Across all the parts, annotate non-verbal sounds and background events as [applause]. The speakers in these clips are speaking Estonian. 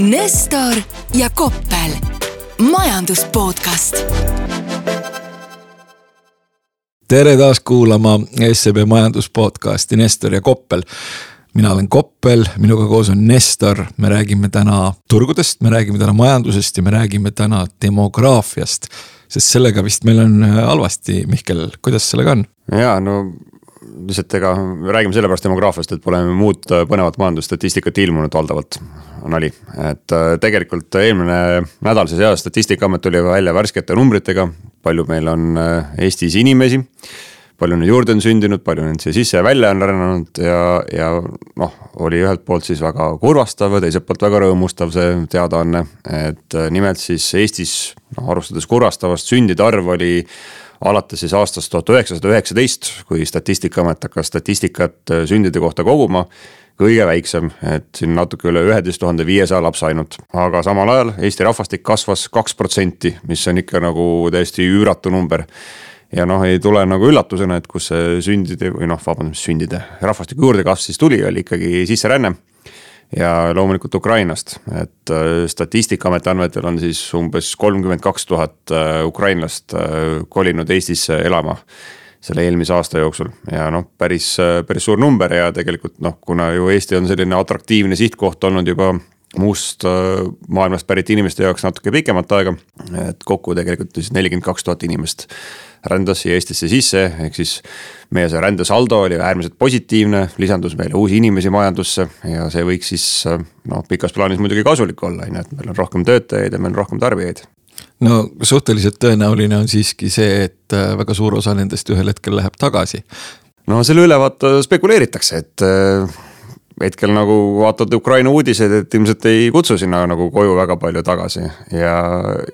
Nestor ja Koppel, majandus podcast. tere taas kuulama SEB majandus podcasti Nestor ja Koppel mina olen Koppel, minuga koos on Nestor, me räägime täna turgudest, me räägime täna majandusest ja me räägime täna demograafiast. sest sellega vist meil on halvasti, Mihkel, kuidas sellega on? ja no lihtsalt ega räägime sellepärast demograafiast, et pole muud põnevat majandusstatistikat ilmunud valdavalt, nali. et äh, tegelikult eelmine nädal siis jah, statistikaamet tuli välja värskete numbritega, palju meil on äh, Eestis inimesi. palju neid juurde on sündinud, palju neid siia sisse ja välja on rännanud ja, ja noh, oli ühelt poolt siis väga kurvastav ja teiselt poolt väga rõõmustav see teadaanne. et äh, nimelt siis Eestis noh, arvestades kurvastavast sündide arv oli alates siis aastast tuhat üheksasada üheksateist, kui statistikaamet hakkas statistikat äh, sündide kohta koguma kõige väiksem, et siin natuke üle üheteist tuhande viiesaja lapse ainult, aga samal ajal Eesti rahvastik kasvas kaks protsenti, mis on ikka nagu täiesti üüratu number. ja noh, ei tule nagu üllatusena, et kus see sündide või noh, vabandust, sündide, rahvastiku juurdekasv siis tuli, oli ikkagi sisseränne ja loomulikult Ukrainast, et äh, statistikaameti andmetel on siis umbes kolmkümmend kaks tuhat äh, ukrainlast äh, kolinud Eestisse elama selle eelmise aasta jooksul. Ja noh, päris, päris suur number ja tegelikult noh, kuna ju Eesti on selline atraktiivne sihtkoht olnud juba muust maailmast pärit inimeste jaoks natuke pikemat aega. et kokku tegelikult siis nelikümmend kaks tuhat inimest rändas siia Eestisse sisse, ehk siis meie see rändesaldo oli äärmiselt positiivne, lisandus meile uusi inimesi majandusse ja see võiks siis noh, pikas plaanis muidugi kasulik olla, on ju, et meil on rohkem töötajaid ja meil on rohkem tarbijaid no suhteliselt tõenäoline on siiski see, et äh, väga suur osa nendest ühel hetkel läheb tagasi. no selle üle vaata spekuleeritakse, et äh, hetkel nagu vaatad Ukraina uudiseid, et ilmselt ei kutsu sinna nagu koju väga palju tagasi. ja,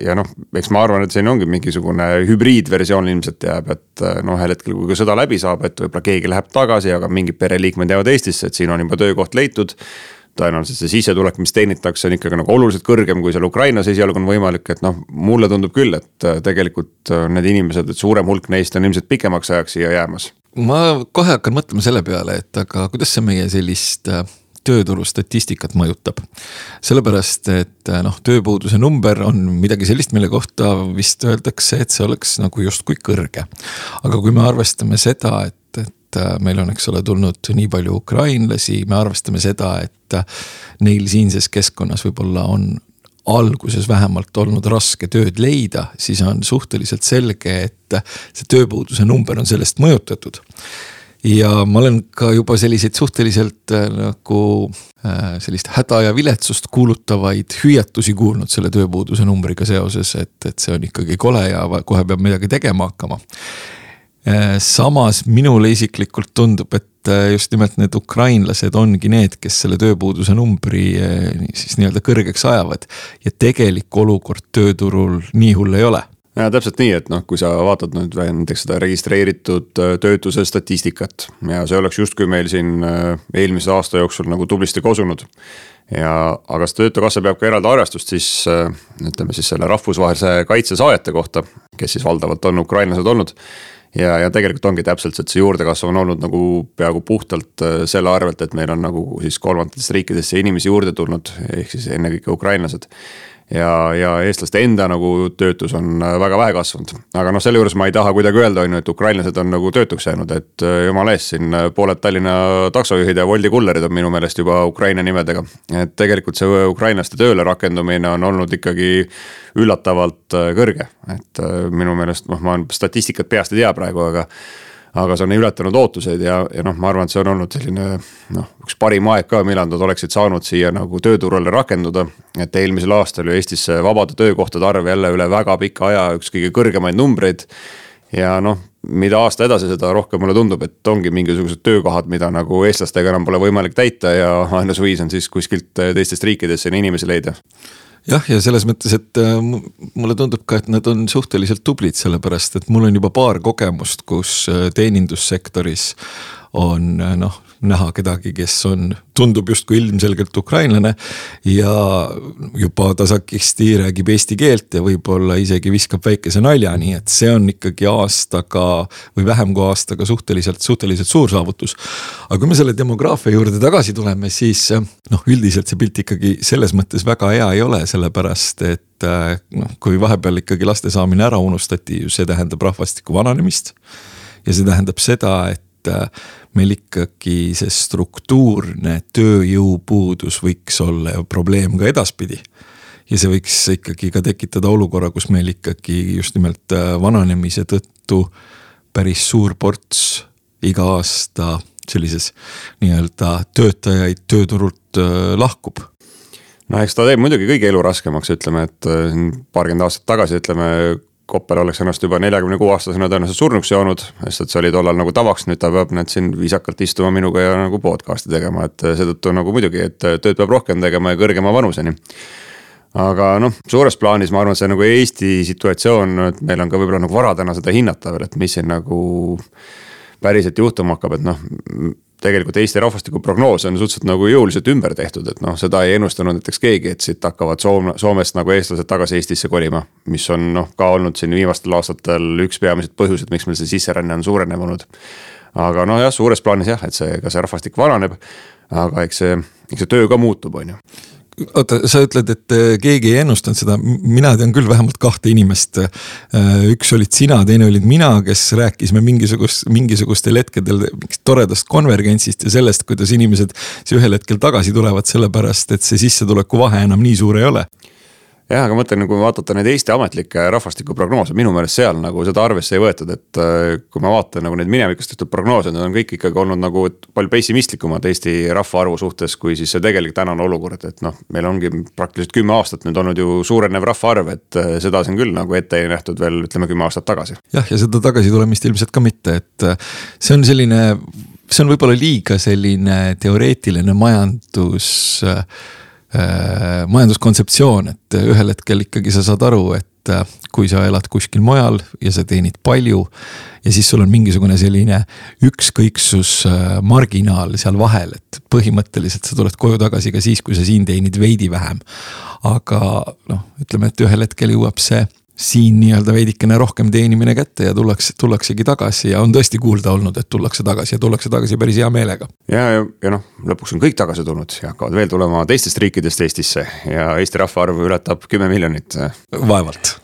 ja noh, eks ma arvan, et siin ongi mingisugune hübriidversioon ilmselt jääb, et noh, ühel hetkel, kui ka sõda läbi saab, et võib-olla keegi läheb tagasi, aga mingid pereliikmed jäävad Eestisse, et siin on juba töökoht leitud tõenäoliselt see sissetulek, mis teenitakse, on ikkagi nagu oluliselt kõrgem, kui seal Ukrainas esialgu on võimalik, et noh, mulle tundub küll, et tegelikult need inimesed, et suurem hulk neist on ilmselt pikemaks ajaks siia jäämas ma kohe hakkan mõtlema selle peale, et aga kuidas see meie sellist äh, tööturu statistikat mõjutab. sellepärast, et äh, noh, tööpuuduse number on midagi sellist, mille kohta vist öeldakse, et see oleks nagu justkui kõrge. aga kui me arvestame seda, et, et äh, meil on, eks ole, tulnud nii palju ukrainlasi, me arvestame seda, et neil siinses keskkonnas võib-olla on alguses vähemalt olnud raske tööd leida, siis on suhteliselt selge, et see tööpuuduse number on sellest mõjutatud. ja ma olen ka juba selliseid suhteliselt äh, nagu äh, sellist häda ja viletsust kuulutavaid hüüatusi kuulnud selle tööpuuduse numbriga seoses, et, et see on ikkagi kole ja kohe peab midagi tegema hakkama äh, samas minule isiklikult tundub, et äh, just nimelt need ukrainlased ongi need, kes selle tööpuuduse numbri äh, siis nii-öelda kõrgeks ajavad. ja tegelik olukord tööturul nii hull ei ole ja täpselt nii, et noh, kui sa vaatad nüüd näiteks seda registreeritud äh, töötuse statistikat ja see oleks justkui meil siin eelmise aasta jooksul nagu tublisti kosunud. ja, aga see töötukassa peab ka eraldi arvestust siis ütleme siis selle rahvusvahelise kaitse saajate kohta, kes siis valdavalt on ukrainlased olnud ja, ja tegelikult ongi täpselt see, et see juurdekasv on olnud nagu peaaegu puhtalt äh, selle arvelt, et meil on nagu siis kolmandatest riikidest inimesi juurde tulnud, ehk siis ennekõike ukrainlased ja, ja eestlaste enda nagu töötus on äh, väga vähe kasvanud. aga noh, selle juures ma ei taha kuidagi öelda, on ju, et ukrainlased on nagu töötuks jäänud, et äh, jumala eest, siin äh, pooled Tallinna taksojuhid ja Woldi kullerid on minu meelest juba Ukraina nimedega. et tegelikult see ukrainlaste tööle rakendumine on olnud ikkagi üllatavalt kõrge, et minu meelest noh, ma statistikat peast ei tea praegu, aga aga see on ületanud ootuseid ja, ja noh, ma arvan, et see on olnud selline noh, üks parim aeg ka, millal nad oleksid saanud siia nagu tööturule rakenduda. et eelmisel aastal ju Eestis vabade töökohtade arv jälle üle väga pika aja üks kõige kõrgemaid numbreid. ja noh, mida aasta edasi, seda rohkem mulle tundub, et ongi mingisugused töökohad, mida nagu eestlastega enam pole võimalik täita ja ainus viis on siis kuskilt teistest riikidest sinna inimesi leida jah, ja selles mõttes, et äh, mulle tundub ka, et nad on suhteliselt tublid, sellepärast et mul on juba paar kogemust, kus äh, teenindussektoris on äh, noh, näha kedagi, kes on, tundub justkui ilmselgelt ukrainlane ja juba tasakesti räägib eesti keelt ja võib-olla isegi viskab väikese nalja, nii et see on ikkagi aastaga või vähem kui aastaga suhteliselt, suhteliselt suur saavutus. aga kui me selle demograafia juurde tagasi tuleme, siis noh, üldiselt see pilt ikkagi selles mõttes väga hea ei ole, sellepärast et noh, kui vahepeal ikkagi laste saamine ära unustati, see tähendab rahvastiku vananemist ja see tähendab seda, et meil ikkagi see struktuurne tööjõupuudus võiks olla ju probleem ka edaspidi. ja see võiks ikkagi ka tekitada olukorra, kus meil ikkagi just nimelt äh, vananemise tõttu päris suur ports iga aasta sellises nii-öelda töötajaid tööturult äh, lahkub no eks ta teeb muidugi kõigi elu raskemaks, ütleme, et paarkümmend aastat tagasi, ütleme, Koppel oleks ennast juba neljakümne kuue aastasena tõenäoliselt surnuks joonud, sest et see oli tollal nagu tavaks, nüüd ta peab nüüd siin viisakalt istuma minuga ja nagu podcast'i tegema, et seetõttu nagu muidugi, et tööd peab rohkem tegema ja kõrgema vanuseni. aga noh, suures plaanis ma arvan, et see nagu Eesti situatsioon, et meil on ka võib-olla nagu vara täna seda hinnata veel, et mis siin nagu päriselt juhtuma hakkab, et noh tegelikult Eesti rahvastikuprognoos on suhteliselt nagu jõuliselt ümber tehtud, et noh, seda ei ennustanud näiteks keegi, et siit hakkavad Soome, Soomest nagu eestlased tagasi Eestisse kolima. mis on noh, ka olnud siin viimastel aastatel üks peamiseid põhjuseid, miks meil see sisseränne on suurenenud. aga nojah, suures plaanis jah, et see, ka see rahvastik vananeb, aga eks see, eks see töö ka muutub, on ju oota, sa ütled, et äh, keegi ei ennustanud seda, mina tean küll vähemalt kahte inimest. Äh, üks olid sina, teine olid mina, kes rääkisime mingisugust, mingisugustel hetkedel mingist toredast konvergentsist ja sellest, kuidas inimesed ühel hetkel tagasi tulevad, sellepärast et see sissetuleku vahe enam nii suur ei ole jah, aga ma mõtlen, kui vaadata neid Eesti ametlikke rahvastikuprognoose, minu meelest seal nagu seda arvesse ei võetud, et äh, kui ma vaatan nagu neid minevikus tehtud prognoose, need on kõik ikkagi olnud nagu palju pessimistlikumad Eesti rahvaarvu suhtes, kui siis see tegelik tänane olukord, et noh, meil ongi praktiliselt kümme aastat nüüd olnud ju suurenev rahvaarv, et äh, seda siin küll nagu ette ei nähtud veel ütleme kümme aastat tagasi. jah, ja seda tagasitulemist ilmselt ka mitte, et äh, see on selline, see on võib-olla liiga selline teoreetiline majandus Äh, majanduskontseptsioon, et ühel hetkel ikkagi sa saad aru, et äh, kui sa elad kuskil mujal ja sa teenid palju. ja siis sul on mingisugune selline ükskõiksus äh, marginaal seal vahel, et põhimõtteliselt sa tuled koju tagasi ka siis, kui sa siin teenid veidi vähem. aga noh, ütleme, et ühel hetkel jõuab see siin nii-öelda veidikene rohkem teenimine kätte ja tullakse, tullaksegi tagasi ja on tõesti kuulda olnud, et tullakse tagasi ja tullakse tagasi päris hea meelega. ja, ja, ja noh, lõpuks on kõik tagasi tulnud ja hakkavad veel tulema teistest riikidest Eestisse ja Eesti rahvaarv ületab kümme miljonit. vaevalt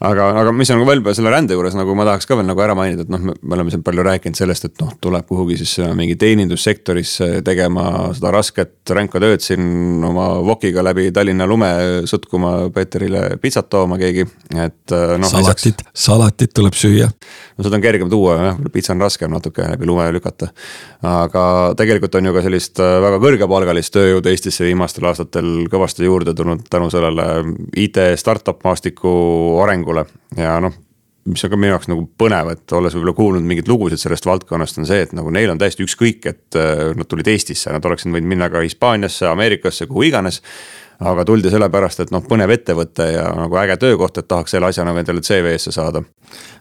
aga, aga mis on nagu veel selle rände juures nagu ma tahaks ka veel nagu ära mainida, et noh, me oleme siin palju rääkinud sellest, et noh, tuleb kuhugi siis äh, mingi teenindussektorisse tegema seda rasket ränka tööd siin oma vokiga läbi Tallinna lume sutkuma Peeterile pitsat tooma keegi, et äh, noh. salatit, salatit tuleb süüa. No seda on kergem tuua jah, pitsa on raskem natuke läbi lume lükata. aga tegelikult on ju ka sellist äh, väga kõrgepalgalist tööjõudu Eestisse viimastel aastatel kõvasti juurde tulnud tänu sellele IT startup maastiku arengule. Ja noh mis on ka minu jaoks nagu põnev, et olles võib-olla kuulnud mingeid lugusid sellest valdkonnast, on see, et nagu neil on täiesti ükskõik, et äh, nad tulid Eestisse, nad oleksid võinud minna ka Hispaaniasse, Ameerikasse, kuhu iganes aga tuldi sellepärast, et noh, põnev ettevõte ja nagu äge töökoht, et tahaks selle asja nagu endale CV-sse saada.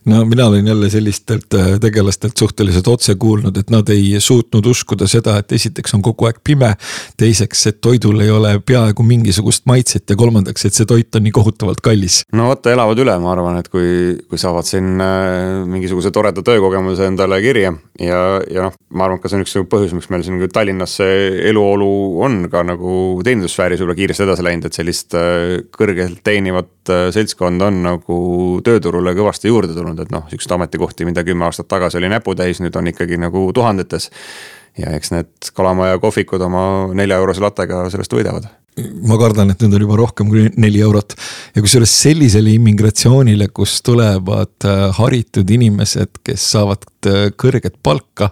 no mina olen jälle sellistelt äh, tegelastelt suhteliselt otse kuulnud, et nad ei suutnud uskuda seda, et esiteks on kogu aeg pime. teiseks, et toidul ei ole peaaegu mingisugust maitset ja kolmandaks, et see toit on nii kohutavalt kallis. no vot, elavad üle, ma arvan, et kui, kui saavad siin äh, mingisuguse toreda töökogemuse endale kirja ja, ja noh, ma arvan, et ka see on üks põhjus, miks meil siin Tallinnas see eluolu on ka nagu teenindussfääris võib-olla kiiresti edasi läinud, et sellist äh, kõrgelt teenivat äh, seltskonda on nagu tööturule kõvasti juurde tulnud, et noh, siukseid ametikohti, mida kümme aastat tagasi oli näputäis, nüüd on ikkagi nagu tuhandetes. ja eks need kalamaja kohvikud oma nelja eurose lattega sellest võidavad ma kardan, et nüüd on juba rohkem kui neli eurot. ja kusjuures sellisele immigratsioonile, kus tulevad äh, haritud inimesed, kes saavad äh, kõrget palka.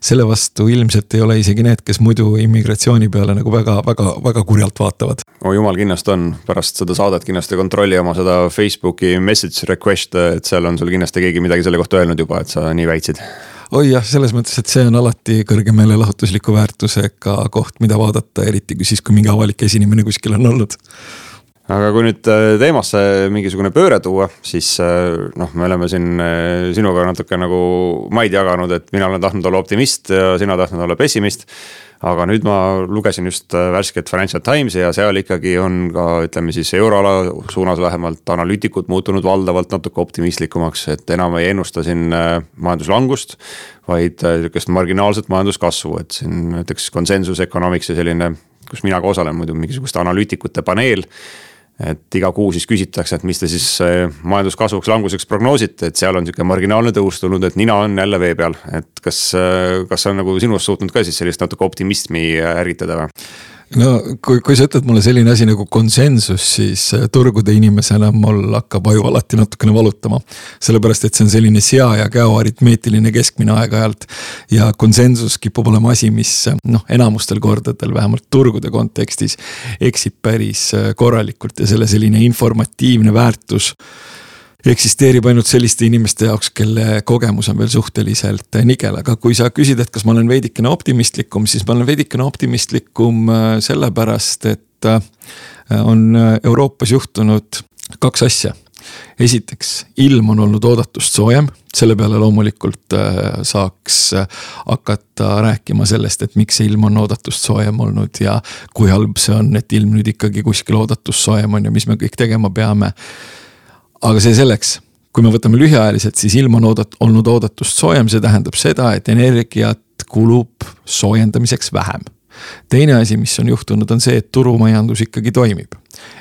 selle vastu ilmselt ei ole isegi need, kes muidu immigratsiooni peale nagu väga, väga, väga kurjalt vaatavad. oh jumal, kindlasti on, pärast seda saadet kindlasti kontrolli oma seda Facebooki message request'e, et seal on sul kindlasti keegi midagi selle kohta öelnud juba, et sa nii väitsid oi jah, selles mõttes, et see on alati kõrge meelelahutusliku väärtusega koht, mida vaadata, eriti kui siis, kui mingi avalik esinemine kuskil on olnud aga kui nüüd äh, teemasse mingisugune pööre tuua, siis äh, noh, me oleme siin äh, sinuga natuke nagu maid jaganud, et mina olen tahtnud olla optimist ja sina tahtnud olla pessimist. aga nüüd ma lugesin just värsket Financial Timesi ja seal ikkagi on ka ütleme siis euroala suunas vähemalt analüütikud muutunud valdavalt natuke optimistlikumaks, et enam ei ennusta siin majanduslangust. vaid sihukest marginaalset majanduskasvu, et siin näiteks Consensus Economics'i selline kus mina ka osalen muidu mingisuguste analüütikute paneel et iga kuu siis küsitakse, et mis te siis eh, majanduskasvuks, languseks prognoosite, et seal on sihuke marginaalne tõus tulnud, et nina on jälle vee peal, et kas, eh, kas on nagu sinust suutnud ka siis sellist natuke optimismi ärgitada või? No kui, kui sa ütled mulle selline asi nagu konsensus, siis äh, turgude inimesena mul hakkab aju alati natukene valutama. sellepärast, et see on selline sea ja käo aritmeetiline keskmine aeg-ajalt. ja konsensus kipub olema asi, mis äh, noh, enamustel kordadel vähemalt turgude kontekstis eksib päris äh, korralikult ja selle selline informatiivne väärtus eksisteerib ainult selliste inimeste jaoks, kelle kogemus on veel suhteliselt nigel, aga kui sa küsid, et kas ma olen veidikene optimistlikum, siis ma olen veidikene optimistlikum äh, sellepärast, et äh, on Euroopas juhtunud kaks asja. esiteks, ilm on olnud oodatust soojem, selle peale loomulikult äh, saaks hakata rääkima sellest, et miks see ilm on oodatust soojem olnud ja kui halb see on, et ilm nüüd ikkagi kuskil oodatust soojem on ja mis me kõik tegema peame aga see selleks, kui me võtame lühiajaliselt, siis ilm on oodat-, olnud oodatust soojem, see tähendab seda, et energiat kulub soojendamiseks vähem. teine asi, mis on juhtunud, on see, et turumajandus ikkagi toimib.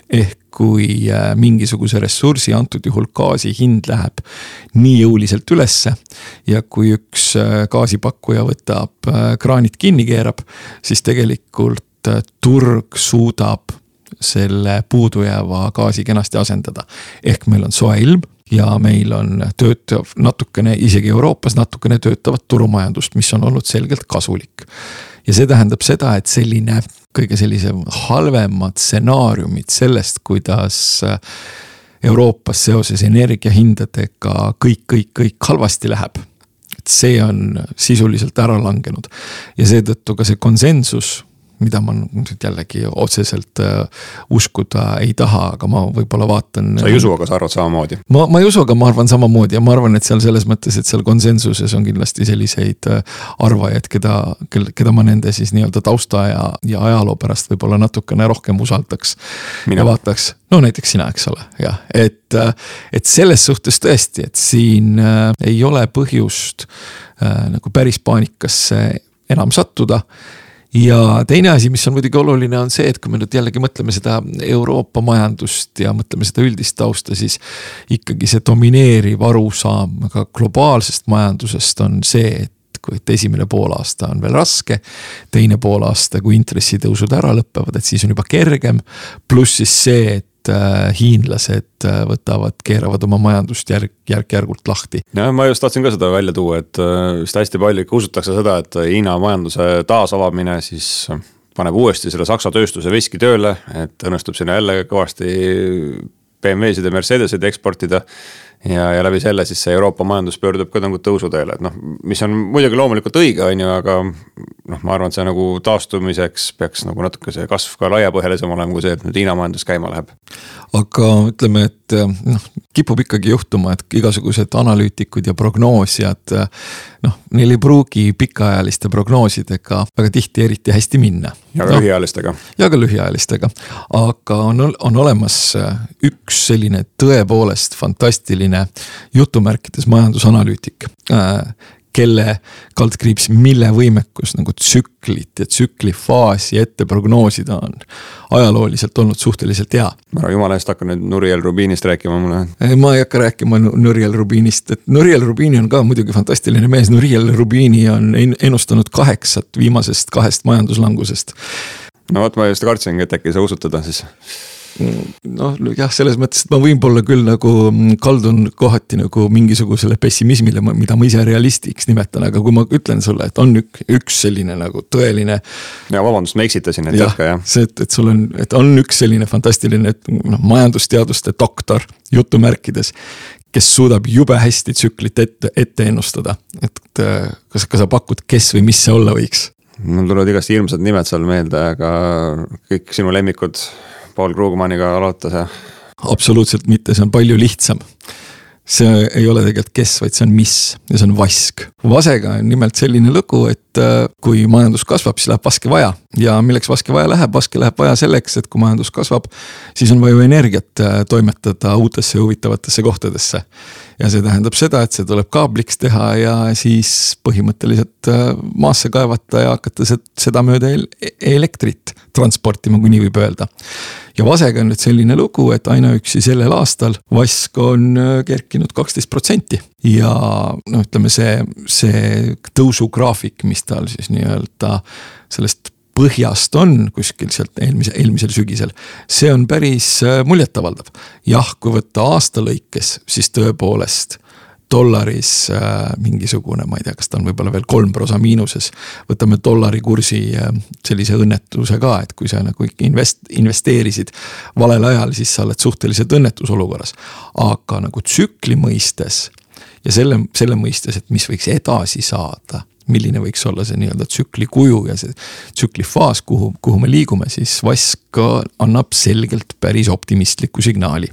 ehk kui äh, mingisuguse ressursi, antud juhul gaasi hind läheb nii jõuliselt ülesse. ja kui üks äh, gaasipakkuja võtab äh, kraanid kinni, keerab, siis tegelikult turg suudab selle puudujääva gaasi kenasti asendada. ehk meil on soe ilm ja meil on töötav natukene, isegi Euroopas natukene töötavat turumajandust, mis on olnud selgelt kasulik. ja see tähendab seda, et selline kõige sellise halvemad stsenaariumid sellest, kuidas Euroopas seoses energiahindadega kõik, kõik, kõik halvasti läheb. et see on sisuliselt ära langenud ja seetõttu ka see konsensus mida ma nüüd jällegi otseselt äh, uskuda ei taha, aga ma võib-olla vaatan. sa ei usu, aga sa arvad samamoodi? ma, ma ei usu, aga ma arvan samamoodi ja ma arvan, et seal selles mõttes, et seal konsensuses on kindlasti selliseid äh, arvajaid, keda, kel, keda ma nende siis nii-öelda tausta ja, ja ajaloo pärast võib-olla natukene rohkem usaldaks. ja vaataks, no näiteks sina, eks ole, jah, et, äh, et selles suhtes tõesti, et siin äh, ei ole põhjust äh, nagu päris paanikasse enam sattuda ja teine asi, mis on muidugi oluline, on see, et kui me nüüd jällegi mõtleme seda Euroopa majandust ja mõtleme seda üldist tausta, siis. ikkagi see domineeriv arusaam ka globaalsest majandusest on see, et kui, et esimene poolaasta on veel raske. teine poolaasta, kui intressitõusud ära lõpevad, et siis on juba kergem. pluss siis see, et et äh, hiinlased äh, võtavad, keeravad oma majandust järk, järk-järgult lahti. jah, ma just tahtsin ka seda välja tuua, et äh, vist hästi palju ikka usutakse seda, et Hiina majanduse taasavamine siis paneb uuesti selle Saksa tööstuse veski tööle, et õnnestub sinna jälle kõvasti BMW-sid ja Mercedeseid eksportida ja, ja läbi selle siis see Euroopa majandus pöördub ka nagu tõusuteele, et noh, mis on muidugi loomulikult õige, on ju, aga. noh, ma arvan, et see nagu taastumiseks peaks nagu natuke see kasv ka laiapõhjalisem olema, kui see, et nüüd Hiina majandus käima läheb. aga ütleme, et noh, kipub ikkagi juhtuma, et igasugused analüütikud ja prognoosijad. noh, neil ei pruugi pikaajaliste prognoosidega väga tihti eriti hästi minna. ja ka no, lühiajalistega. ja ka lühiajalistega, aga on, on olemas üks selline tõepoolest fantastiline jutumärkides majandusanalüütik äh, kelle kaldkriips, mille võimekus nagu tsüklit ja tsüklifaasi ette prognoosida on ajalooliselt olnud suhteliselt hea. ära jumala eest hakka nüüd Nuriel Rubinist rääkima mulle. ma ei hakka rääkima Nuriel Rubinist, et Nuriel Rubini on ka muidugi fantastiline mees, Nuriel Rubini on ennustanud kaheksat viimasest kahest majanduslangusest. no vot, ma just kartsingi, et äkki sa usud teda siis noh, jah, selles mõttes, et ma võib-olla küll nagu mm, kaldun kohati nagu mingisugusele pessimismile, mida ma ise realistiks nimetan, aga kui ma ütlen sulle, et on ük, üks selline nagu tõeline. ja vabandust, ma eksitasin, et jätka jah. see, et, et sul on, et on üks selline fantastiline, et noh, majandusteaduste doktor jutumärkides. kes suudab jube hästi tsüklit ette, ette ennustada, et kas, kas sa pakud, kes või mis see olla võiks? mul tulevad igast hirmsad nimed seal meelde, aga kõik sinu lemmikud Paul Krugmaniga loota see? absoluutselt mitte, see on palju lihtsam see ei ole tegelikult kes, vaid see on mis ja see on vask. vasega on nimelt selline lugu, et äh, kui majandus kasvab, siis läheb vaske vaja ja milleks vaske vaja läheb, vaske läheb vaja selleks, et kui majandus kasvab, siis on vaja energiat äh, toimetada uutesse huvitavatesse kohtadesse. ja see tähendab seda, et see tuleb kaabliks teha ja siis põhimõtteliselt äh, maasse kaevata ja hakata sedamööda elektrit transportima, kui nii võib öelda ja Vasega on nüüd selline lugu, et ainuüksi sellel aastal vask on äh, kerkinud kaksteist protsenti. ja no ütleme, see, see tõusugraafik, mis tal siis nii-öelda sellest põhjast on kuskil sealt eelmise, eelmisel sügisel. see on päris äh, muljetavaldav. jah, kui võtta aasta lõikes, siis tõepoolest dollaris äh, mingisugune, ma ei tea, kas ta on võib-olla veel kolm prosa miinuses. võtame dollari kursi äh, sellise õnnetuse ka, et kui sa nagu invest-, investeerisid valel ajal, siis sa oled suhteliselt õnnetus olukorras. aga nagu tsükli mõistes ja selle, selle mõistes, et mis võiks edasi saada milline võiks olla see nii-öelda tsükli kuju ja see tsükli faas, kuhu, kuhu me liigume, siis Vask annab selgelt päris optimistliku signaali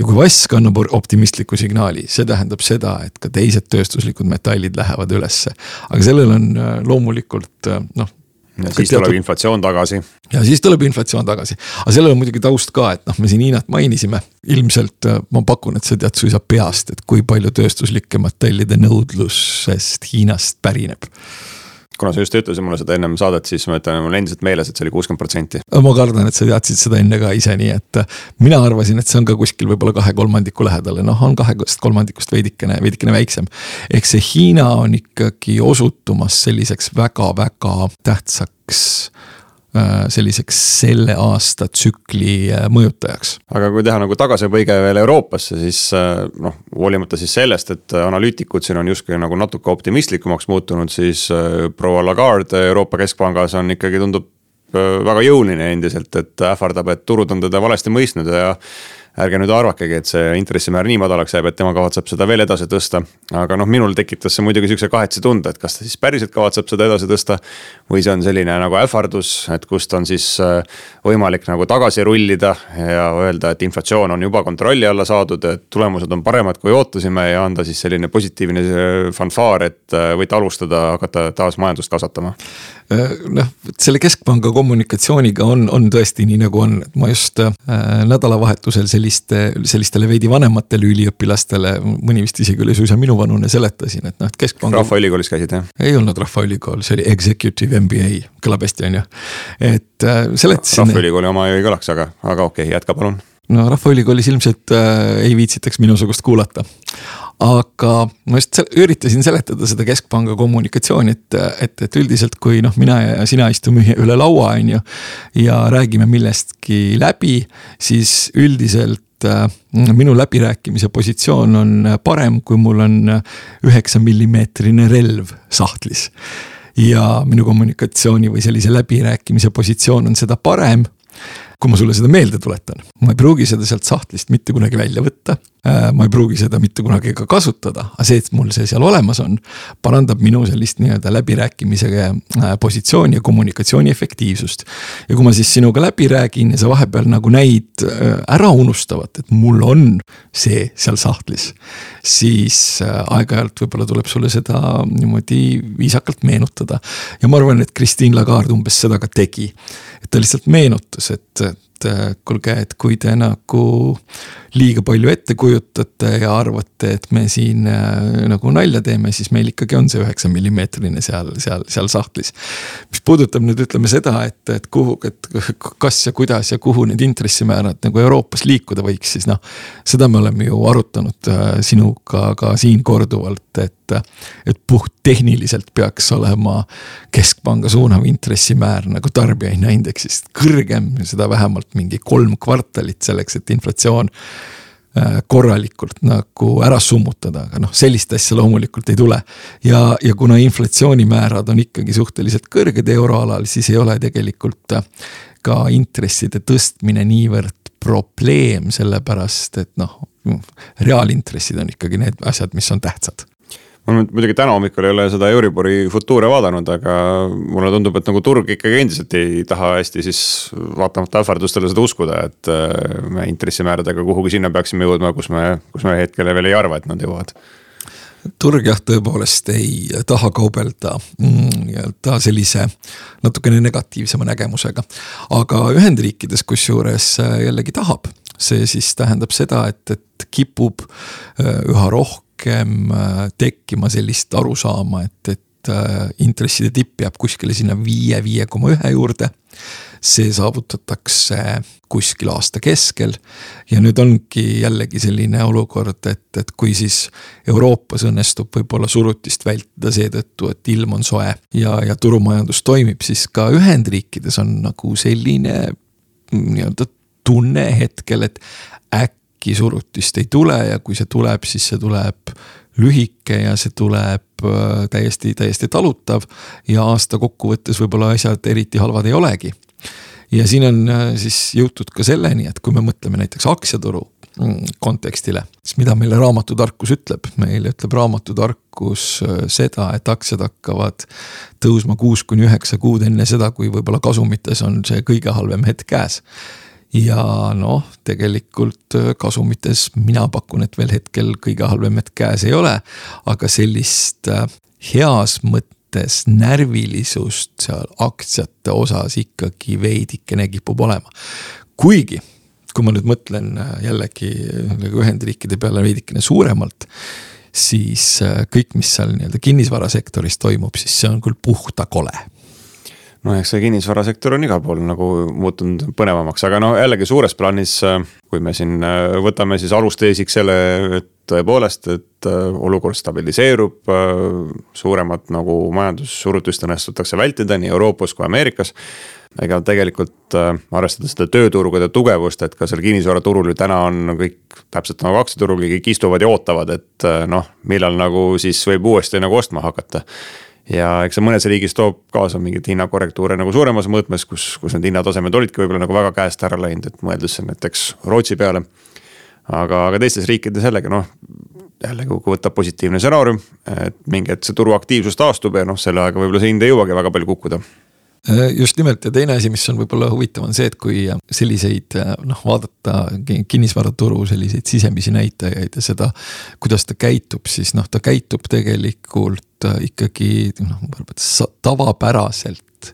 ja kui vask annab optimistliku signaali, see tähendab seda, et ka teised tööstuslikud metallid lähevad ülesse. aga sellel on äh, loomulikult äh, noh. ja siis teatud... tuleb inflatsioon tagasi. ja siis tuleb inflatsioon tagasi, aga sellel on muidugi taust ka, et noh, me siin Hiinat mainisime. ilmselt äh, ma pakun, et sa tead suisa peast, et kui palju tööstuslike metallide nõudlusest Hiinast pärineb kuna sa just ütlesid mulle seda ennem saadet, siis ma ütlen, mul endiselt meeles, et see oli kuuskümmend protsenti. ma kardan, et sa teadsid seda enne ka ise, nii et mina arvasin, et see on ka kuskil võib-olla kahe kolmandiku lähedal ja noh, on kahest kolmandikust veidikene, veidikene väiksem. ehk see Hiina on ikkagi osutumas selliseks väga-väga tähtsaks Äh, selliseks selle aasta tsükli äh, mõjutajaks. aga kui teha nagu tagasipõige veel Euroopasse, siis äh, noh, hoolimata siis sellest, et analüütikud siin on justkui nagu natuke optimistlikumaks muutunud, siis proua Lagarde Euroopa Keskpangas on ikkagi, tundub väga jõuline endiselt, et ähvardab, et turud on teda valesti mõistnud ja ärge nüüd arvakegi, et see intressimäär nii madalaks jääb, et tema kavatseb seda veel edasi tõsta. aga noh, minul tekitas see muidugi sihukese kahetse tunde, et kas ta siis päriselt kavatseb seda edasi tõsta. või see on selline nagu ähvardus, et kust on siis äh, võimalik nagu tagasi rullida ja öelda, et inflatsioon on juba kontrolli alla saadud, et tulemused on paremad, kui ootasime ja anda siis selline positiivne äh, fanfaar, et äh, võite alustada, hakata taas majandust kasvatama noh, selle keskpanga kommunikatsiooniga on, on tõesti nii nagu on, et ma just äh, nädalavahetusel selliste, sellistele veidi vanematele üliõpilastele, mõni vist isegi oli suisa minuvanune, seletasin, et noh, et keskpanga. rahvaülikoolis käisid jah? ei olnud Rahvaülikool, see oli Executive MBA, kõlab hästi, on ju, et äh, seletasin. rahvaülikooli oma ju ei kõlaks, aga, aga okei okay,, jätka palun no Rahvaülikoolis ilmselt äh, ei viitsitaks minusugust kuulata aga ma just üritasin seletada seda keskpanga kommunikatsiooni, et, et, et üldiselt, kui noh, mina ja sina istume üle laua, on ju. ja räägime millestki läbi, siis üldiselt äh, minu läbirääkimise positsioon on parem, kui mul on üheksa millimeetrine relv sahtlis. ja minu kommunikatsiooni või sellise läbirääkimise positsioon on seda parem kui ma sulle seda meelde tuletan, ma ei pruugi seda sealt sahtlist mitte kunagi välja võtta. Äh, ma ei pruugi seda mitte kunagi ka kasutada, aga see, et mul see seal olemas on, parandab minu sellist nii-öelda läbirääkimise äh, positsiooni ja kommunikatsiooni efektiivsust. ja kui ma siis sinuga läbi räägin ja sa vahepeal nagu näid äh, ära unustavat, et mul on see seal sahtlis. siis aeg-ajalt võib-olla tuleb sulle seda niimoodi viisakalt meenutada ja ma arvan, et Christine Lagarde umbes seda ka tegi et ta lihtsalt meenutas, et, et kuulge, et kui te nagu liiga palju ette kujutate ja arvate, et me siin äh, nagu nalja teeme, siis meil ikkagi on see üheksa millimeetrine seal, seal, seal sahtlis. mis puudutab nüüd ütleme seda, et, et kuhu, et kas ja kuidas ja kuhu need intressimäärad nagu Euroopas liikuda võiks, siis noh. seda me oleme ju arutanud äh, sinuga ka siin korduvalt, et, et puhttehniliselt peaks olema keskpanga suunav intressimäär nagu tarbijahinnaindeksist kõrgem, seda vähemalt mingi kolm kvartalit selleks, et inflatsioon Äh, korralikult nagu ära summutada, aga noh, sellist asja loomulikult ei tule. ja, ja kuna inflatsioonimäärad on ikkagi suhteliselt kõrged euroalal, siis ei ole tegelikult äh, ka intresside tõstmine niivõrd probleem, sellepärast et noh, reaalintressid on ikkagi need asjad, mis on tähtsad ma muidugi täna hommikul ei ole seda Euribori futuure vaadanud, aga mulle tundub, et nagu turg ikkagi endiselt ei taha hästi siis vaatamata ähvardustele seda uskuda, et äh, me intressimääradega kuhugi sinna peaksime jõudma, kus me, kus me hetkel veel ei arva, et nad jõuavad turg jah, tõepoolest ei taha kaubelda mm, nii-öelda sellise natukene negatiivsema nägemusega. aga Ühendriikides kusjuures äh, jällegi tahab, see siis tähendab seda, et, et kipub äh, üha rohkem äh, tekkima sellist arusaama, et, et intresside tipp jääb kuskile sinna viie, viie koma ühe juurde see saavutatakse kuskil aasta keskel. ja nüüd ongi jällegi selline olukord, et, et kui siis Euroopas õnnestub võib-olla surutist vältida seetõttu, et ilm on soe ja, ja turumajandus toimib, siis ka Ühendriikides on nagu selline nii-öelda tunne hetkel, et äkki surutist ei tule ja kui see tuleb, siis see tuleb lühike ja see tuleb äh, täiesti, täiesti talutav. ja aasta kokkuvõttes võib-olla asjad eriti halvad ei olegi ja siin on äh, siis jõutud ka selleni, et kui me mõtleme näiteks aktsiaturu mm, kontekstile, siis mida meile raamatutarkus ütleb, meile ütleb raamatutarkus äh, seda, et aktsiad hakkavad tõusma kuus kuni üheksa kuud enne seda, kui võib-olla kasumites on see kõige halvem hetk käes. Ja noh, tegelikult äh, kasumites mina pakun, et veel hetkel kõige halvem hetk käes ei ole, aga sellist heas mõttes närvilisust seal aktsiate osas ikkagi veidikene kipub olema. kuigi, kui ma nüüd mõtlen äh, jällegi Ühendriikide peale veidikene suuremalt, siis äh, kõik, mis seal nii-öelda kinnisvarasektoris toimub, siis see on küll puhta kole no eks see kinnisvarasektor on igal pool nagu muutunud põnevamaks, aga no jällegi suures plaanis, äh, kui me siin võtame siis alusteesiks selle, et tõepoolest, et äh, olukord stabiliseerub, äh, suuremat nagu majandussurutust õnnestutakse vältida nii Euroopas kui Ameerikas. ega tegelikult äh, arvestades seda tööturgude tugevust, et ka seal kinnisvaraturul ju täna on kõik täpselt nagu aktsiaturul, kõik istuvad ja ootavad, et noh, millal nagu siis võib uuesti nagu ostma hakata ja eks see mõnes riigis toob kaasa mingeid hinnakorrektuure nagu suuremas mõõtmes, kus, kus need hinnatasemed olidki võib-olla nagu väga käest ära läinud, et mõeldes näiteks Rootsi peale. Aga, aga teistes riikides jällegi noh, jällegi kui võtta positiivne stsenaarium, et mingi hetk see turuaktiivsus taastub ja noh, selle ajaga võib-olla see hind ei jõuagi väga palju kukkuda just nimelt ja teine asi, mis on võib-olla huvitav, on see, et kui selliseid noh, vaadata kinnisvaraturu selliseid sisemisi näitajaid ja seda, kuidas ta käitub, siis noh, ta käitub tegelikult ikkagi noh, tavapäraselt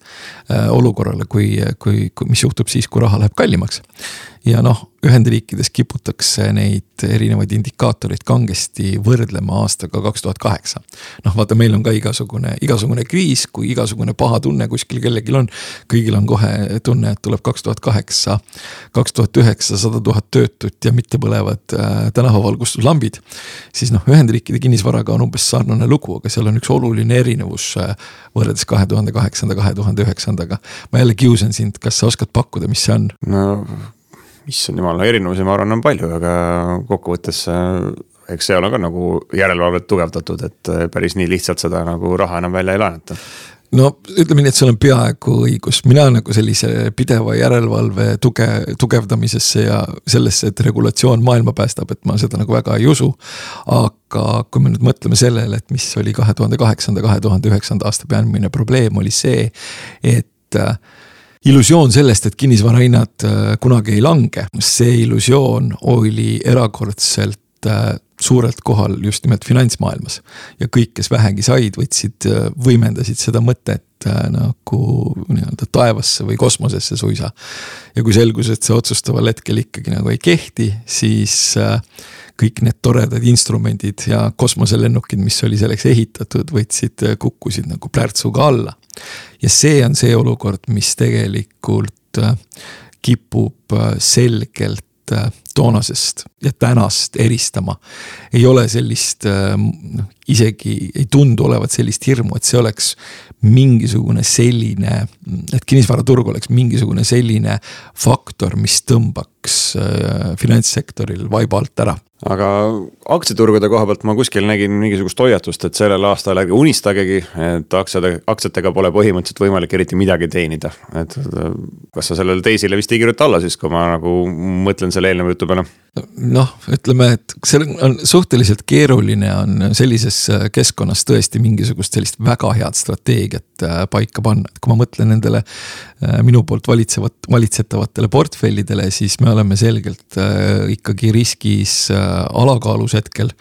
äh, olukorrale, kui, kui, kui, mis juhtub siis, kui raha läheb kallimaks. Ja noh Ühendriikides kiputakse neid erinevaid indikaatoreid kangesti võrdlema aastaga kaks tuhat kaheksa. noh, vaata, meil on ka igasugune, igasugune kriis, kui igasugune paha tunne kuskil kellelgi on. kõigil on kohe tunne, et tuleb kaks tuhat kaheksa, kaks tuhat üheksa, sada tuhat töötut ja mittepõlevad äh, tänavavalgustuslambid. siis noh, Ühendriikide kinnisvaraga on umbes sarnane lugu, aga seal on üks oluline erinevus äh, võrreldes kahe tuhande kaheksanda, kahe tuhande üheksandaga. ma jälle kiusan sind, kas sa oskad pakkuda, mis see on? no issand jumal, erinevusi ma arvan, on palju, aga kokkuvõttes äh, eks seal on ka nagu järelevalvet tugevdatud, et äh, päris nii lihtsalt seda nagu raha enam välja ei laenata no ütleme nii, et sul on peaaegu õigus, mina nagu sellise pideva järelevalve tuge, tugevdamisesse ja sellesse, et regulatsioon maailma päästab, et ma seda nagu väga ei usu. aga kui me nüüd mõtleme sellele, et mis oli kahe tuhande kaheksanda, kahe tuhande üheksanda aasta peamine probleem, oli see, et äh, illusioon sellest, et kinnisvarahinnad äh, kunagi ei lange, see illusioon oli erakordselt äh, suurelt kohal just nimelt finantsmaailmas. ja kõik, kes vähegi said, võtsid, äh, võimendasid seda mõtet nagu nii-öelda taevasse või kosmosesse suisa. ja kui selgus, et see otsustaval hetkel ikkagi nagu ei kehti, siis kõik need toredad instrumendid ja kosmoselennukid, mis oli selleks ehitatud, võtsid, kukkusid nagu plärtsuga alla ja see on see olukord, mis tegelikult äh, kipub äh, selgelt äh, toonasest ja tänast eristama. ei ole sellist, noh isegi ei tundu olevat sellist hirmu, et see oleks mingisugune selline, et kinnisvaraturg oleks mingisugune selline faktor, mis tõmbaks finantssektoril vaiba alt ära aga aktsiaturgude koha pealt ma kuskil nägin mingisugust hoiatust, et sellel aastal ärge unistagegi, et aktsiade, aktsiatega pole põhimõtteliselt võimalik eriti midagi teenida. et kas sa sellele teisele vist ei kirjuta alla siis, kui ma nagu mõtlen selle eelneva jutu peale? Noh, ütleme, et see on suhteliselt keeruline on sellises keskkonnas tõesti mingisugust sellist väga head strateegiat äh, paika panna, et kui ma mõtlen nendele äh, minu poolt valitsevat, valitsetavatele portfellidele, siis me oleme selgelt äh, ikkagi riskis alakaalus hetkel.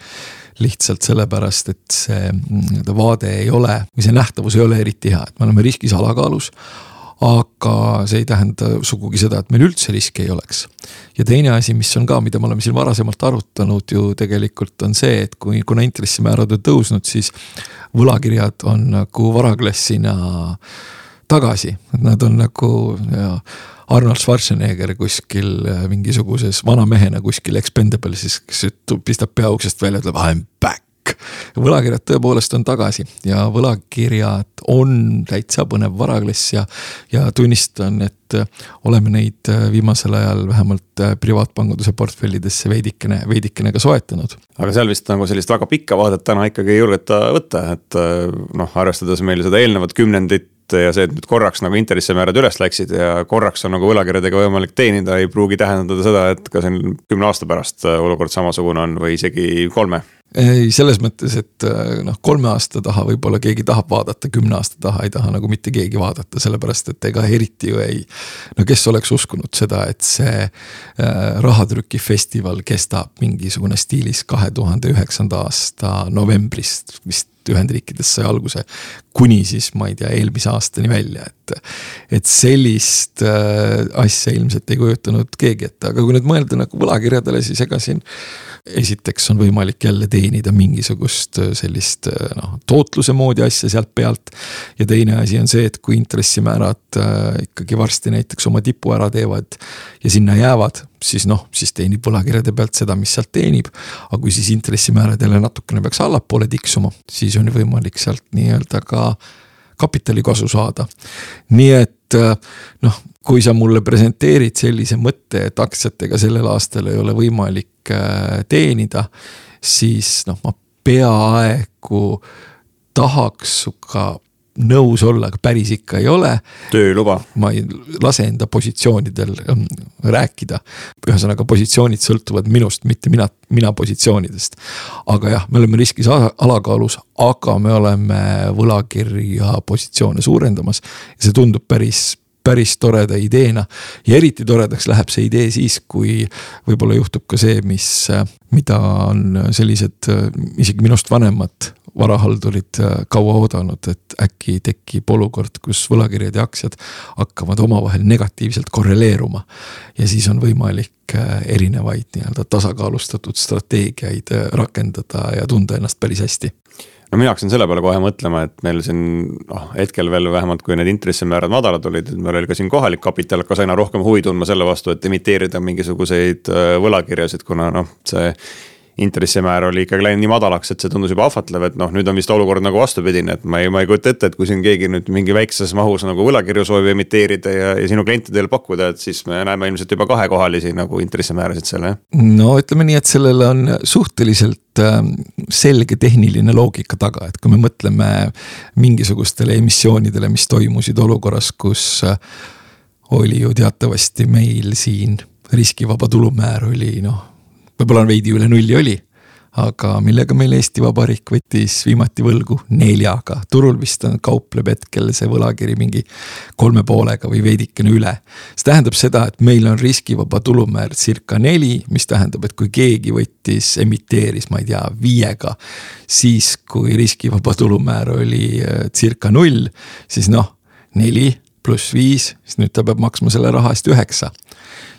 Lihtsalt sellepärast, et see nii-öelda vaade ei ole või see nähtavus ei ole eriti hea, et me oleme riskis alakaalus aga see ei tähenda sugugi seda, et meil üldse riski ei oleks. ja teine asi, mis on ka, mida me oleme siin varasemalt arutanud ju tegelikult on see, et kui, kuna intressimäärad on tõusnud, siis võlakirjad on nagu varaklassina tagasi, nad on nagu ja, Arnold Schwarzenegger kuskil mingisuguses vana mehena kuskil Expendablesis, kes pistab pea uksest välja, ütleb I m back võlakirjad tõepoolest on tagasi ja võlakirjad on täitsa põnev varaklass ja, ja tunnistan, et oleme neid viimasel ajal vähemalt privaatpanganduse portfellidesse veidikene, veidikene ka soetanud. aga seal vist nagu sellist väga pikka vaadet täna ikkagi ei julgeta võtta, et noh, arvestades meil seda eelnevat kümnendit ja see, et nüüd korraks nagu intressimäärad üles läksid ja korraks on nagu võlakirjadega võimalik teenida, ei pruugi tähendada seda, et ka siin kümne aasta pärast olukord samasugune on või isegi kolme ei, selles mõttes, et äh, noh, kolme aasta taha võib-olla keegi tahab vaadata, kümne aasta taha ei taha nagu mitte keegi vaadata, sellepärast et ega eriti ju ei. no kes oleks uskunud seda, et see äh, rahatrükifestival kestab mingisugune stiilis kahe tuhande üheksanda aasta novembrist vist Ühendriikides sai alguse. kuni siis ma ei tea, eelmise aastani välja, et, et sellist äh, asja ilmselt ei kujutanud keegi ette, aga kui nüüd mõelda nagu võlakirjadele, siis ega siin esiteks on võimalik jälle teenida mingisugust äh, sellist äh, noh, tootluse moodi asja sealt pealt. ja teine asi on see, et kui intressimäärad äh, ikkagi varsti näiteks oma tipu ära teevad ja sinna jäävad, siis noh, siis teenib võlakirjade pealt seda, mis sealt teenib. aga kui siis intressimäärad jälle natukene peaks allapoole tiksuma, siis on võimalik sealt nii-öelda ka kapitalikasu saada. nii et noh, kui sa mulle presenteerid sellise mõtte, et aktsiatega sellel aastal ei ole võimalik Äh, teenida, siis noh, ma peaaegu tahaks sinuga nõus olla, aga päris ikka ei ole. tööluba. ma ei lase enda positsioonidel ähm, rääkida. ühesõnaga positsioonid sõltuvad minust, mitte mina, mina positsioonidest. aga jah, me oleme riskis alakaalus, aga me oleme võlakirja positsioone suurendamas. ja see tundub päris päris toreda ideena. ja eriti toredaks läheb see idee siis, kui võib-olla juhtub ka see, mis, mida on sellised isegi minust vanemad varahaldurid kaua oodanud, et äkki tekib olukord, kus võlakirjad ja aktsiad hakkavad omavahel negatiivselt korreleeruma. ja siis on võimalik erinevaid nii-öelda tasakaalustatud strateegiaid rakendada ja tunda ennast päris hästi no mina hakkasin selle peale kohe mõtlema, et meil siin noh, hetkel veel vähemalt, kui need intressimäärad madalad olid, et meil oli ka siin kohalik kapital hakkas aina rohkem huvi tundma selle vastu, et emiteerida mingisuguseid äh, võlakirjasid, kuna noh, see intressimäär oli ikkagi läinud nii madalaks, et see tundus juba ahvatlev, et noh, nüüd on vist olukord nagu vastupidine, et ma ei, ma ei kujuta ette, et kui siin keegi nüüd mingi väikses mahus nagu võlakirju soovib emiteerida ja, ja sinu klientidele pakkuda, et siis me näeme ilmselt juba kahekohalisi nagu intressimäärasid seal, jah. no ütleme nii, et sellel on suhteliselt ähm, selge tehniline loogika taga, et kui me mõtleme mingisugustele emissioonidele, mis toimusid olukorras, kus äh, oli ju teatavasti meil siin riskivaba tulumäär oli noh võib-olla on veidi üle nulli oli. aga millega meil Eesti Vabariik võttis viimati võlgu neljaga, turul vist on, kaupleb hetkel see võlakiri mingi kolme poolega või veidikene üle. see tähendab seda, et meil on riskivaba tulumäär circa neli, mis tähendab, et kui keegi võttis, emiteeris, ma ei tea, viiega. siis kui riskivaba tulumäär oli äh, circa null, siis noh, neli pluss viis, siis nüüd ta peab maksma selle raha eest üheksa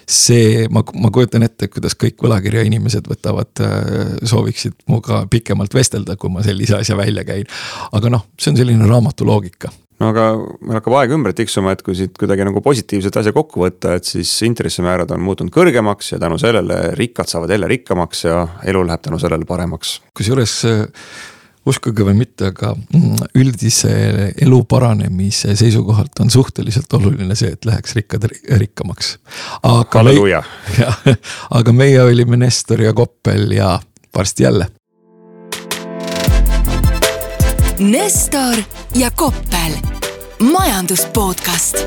see, ma, ma kujutan ette, kuidas kõik võlakirja inimesed võtavad, äh, sooviksid minuga pikemalt vestelda, kui ma sellise asja välja käin. aga noh, see on selline raamatu loogika no aga meil hakkab aeg ümber tiksuma, et kui siit kuidagi nagu positiivset asja kokku võtta, et siis intressimäärad on muutunud kõrgemaks ja tänu sellele rikkad saavad jälle rikkamaks ja elu läheb tänu sellele paremaks. kusjuures äh, uskuge või mitte, aga mm, üldise elu paranemise seisukohalt on suhteliselt oluline see, et läheks rikkad rikkamaks. aga meie, [laughs] aga meie olime Nestor ja Koppel ja varsti jälle. Nestor ja Koppel, majandus podcast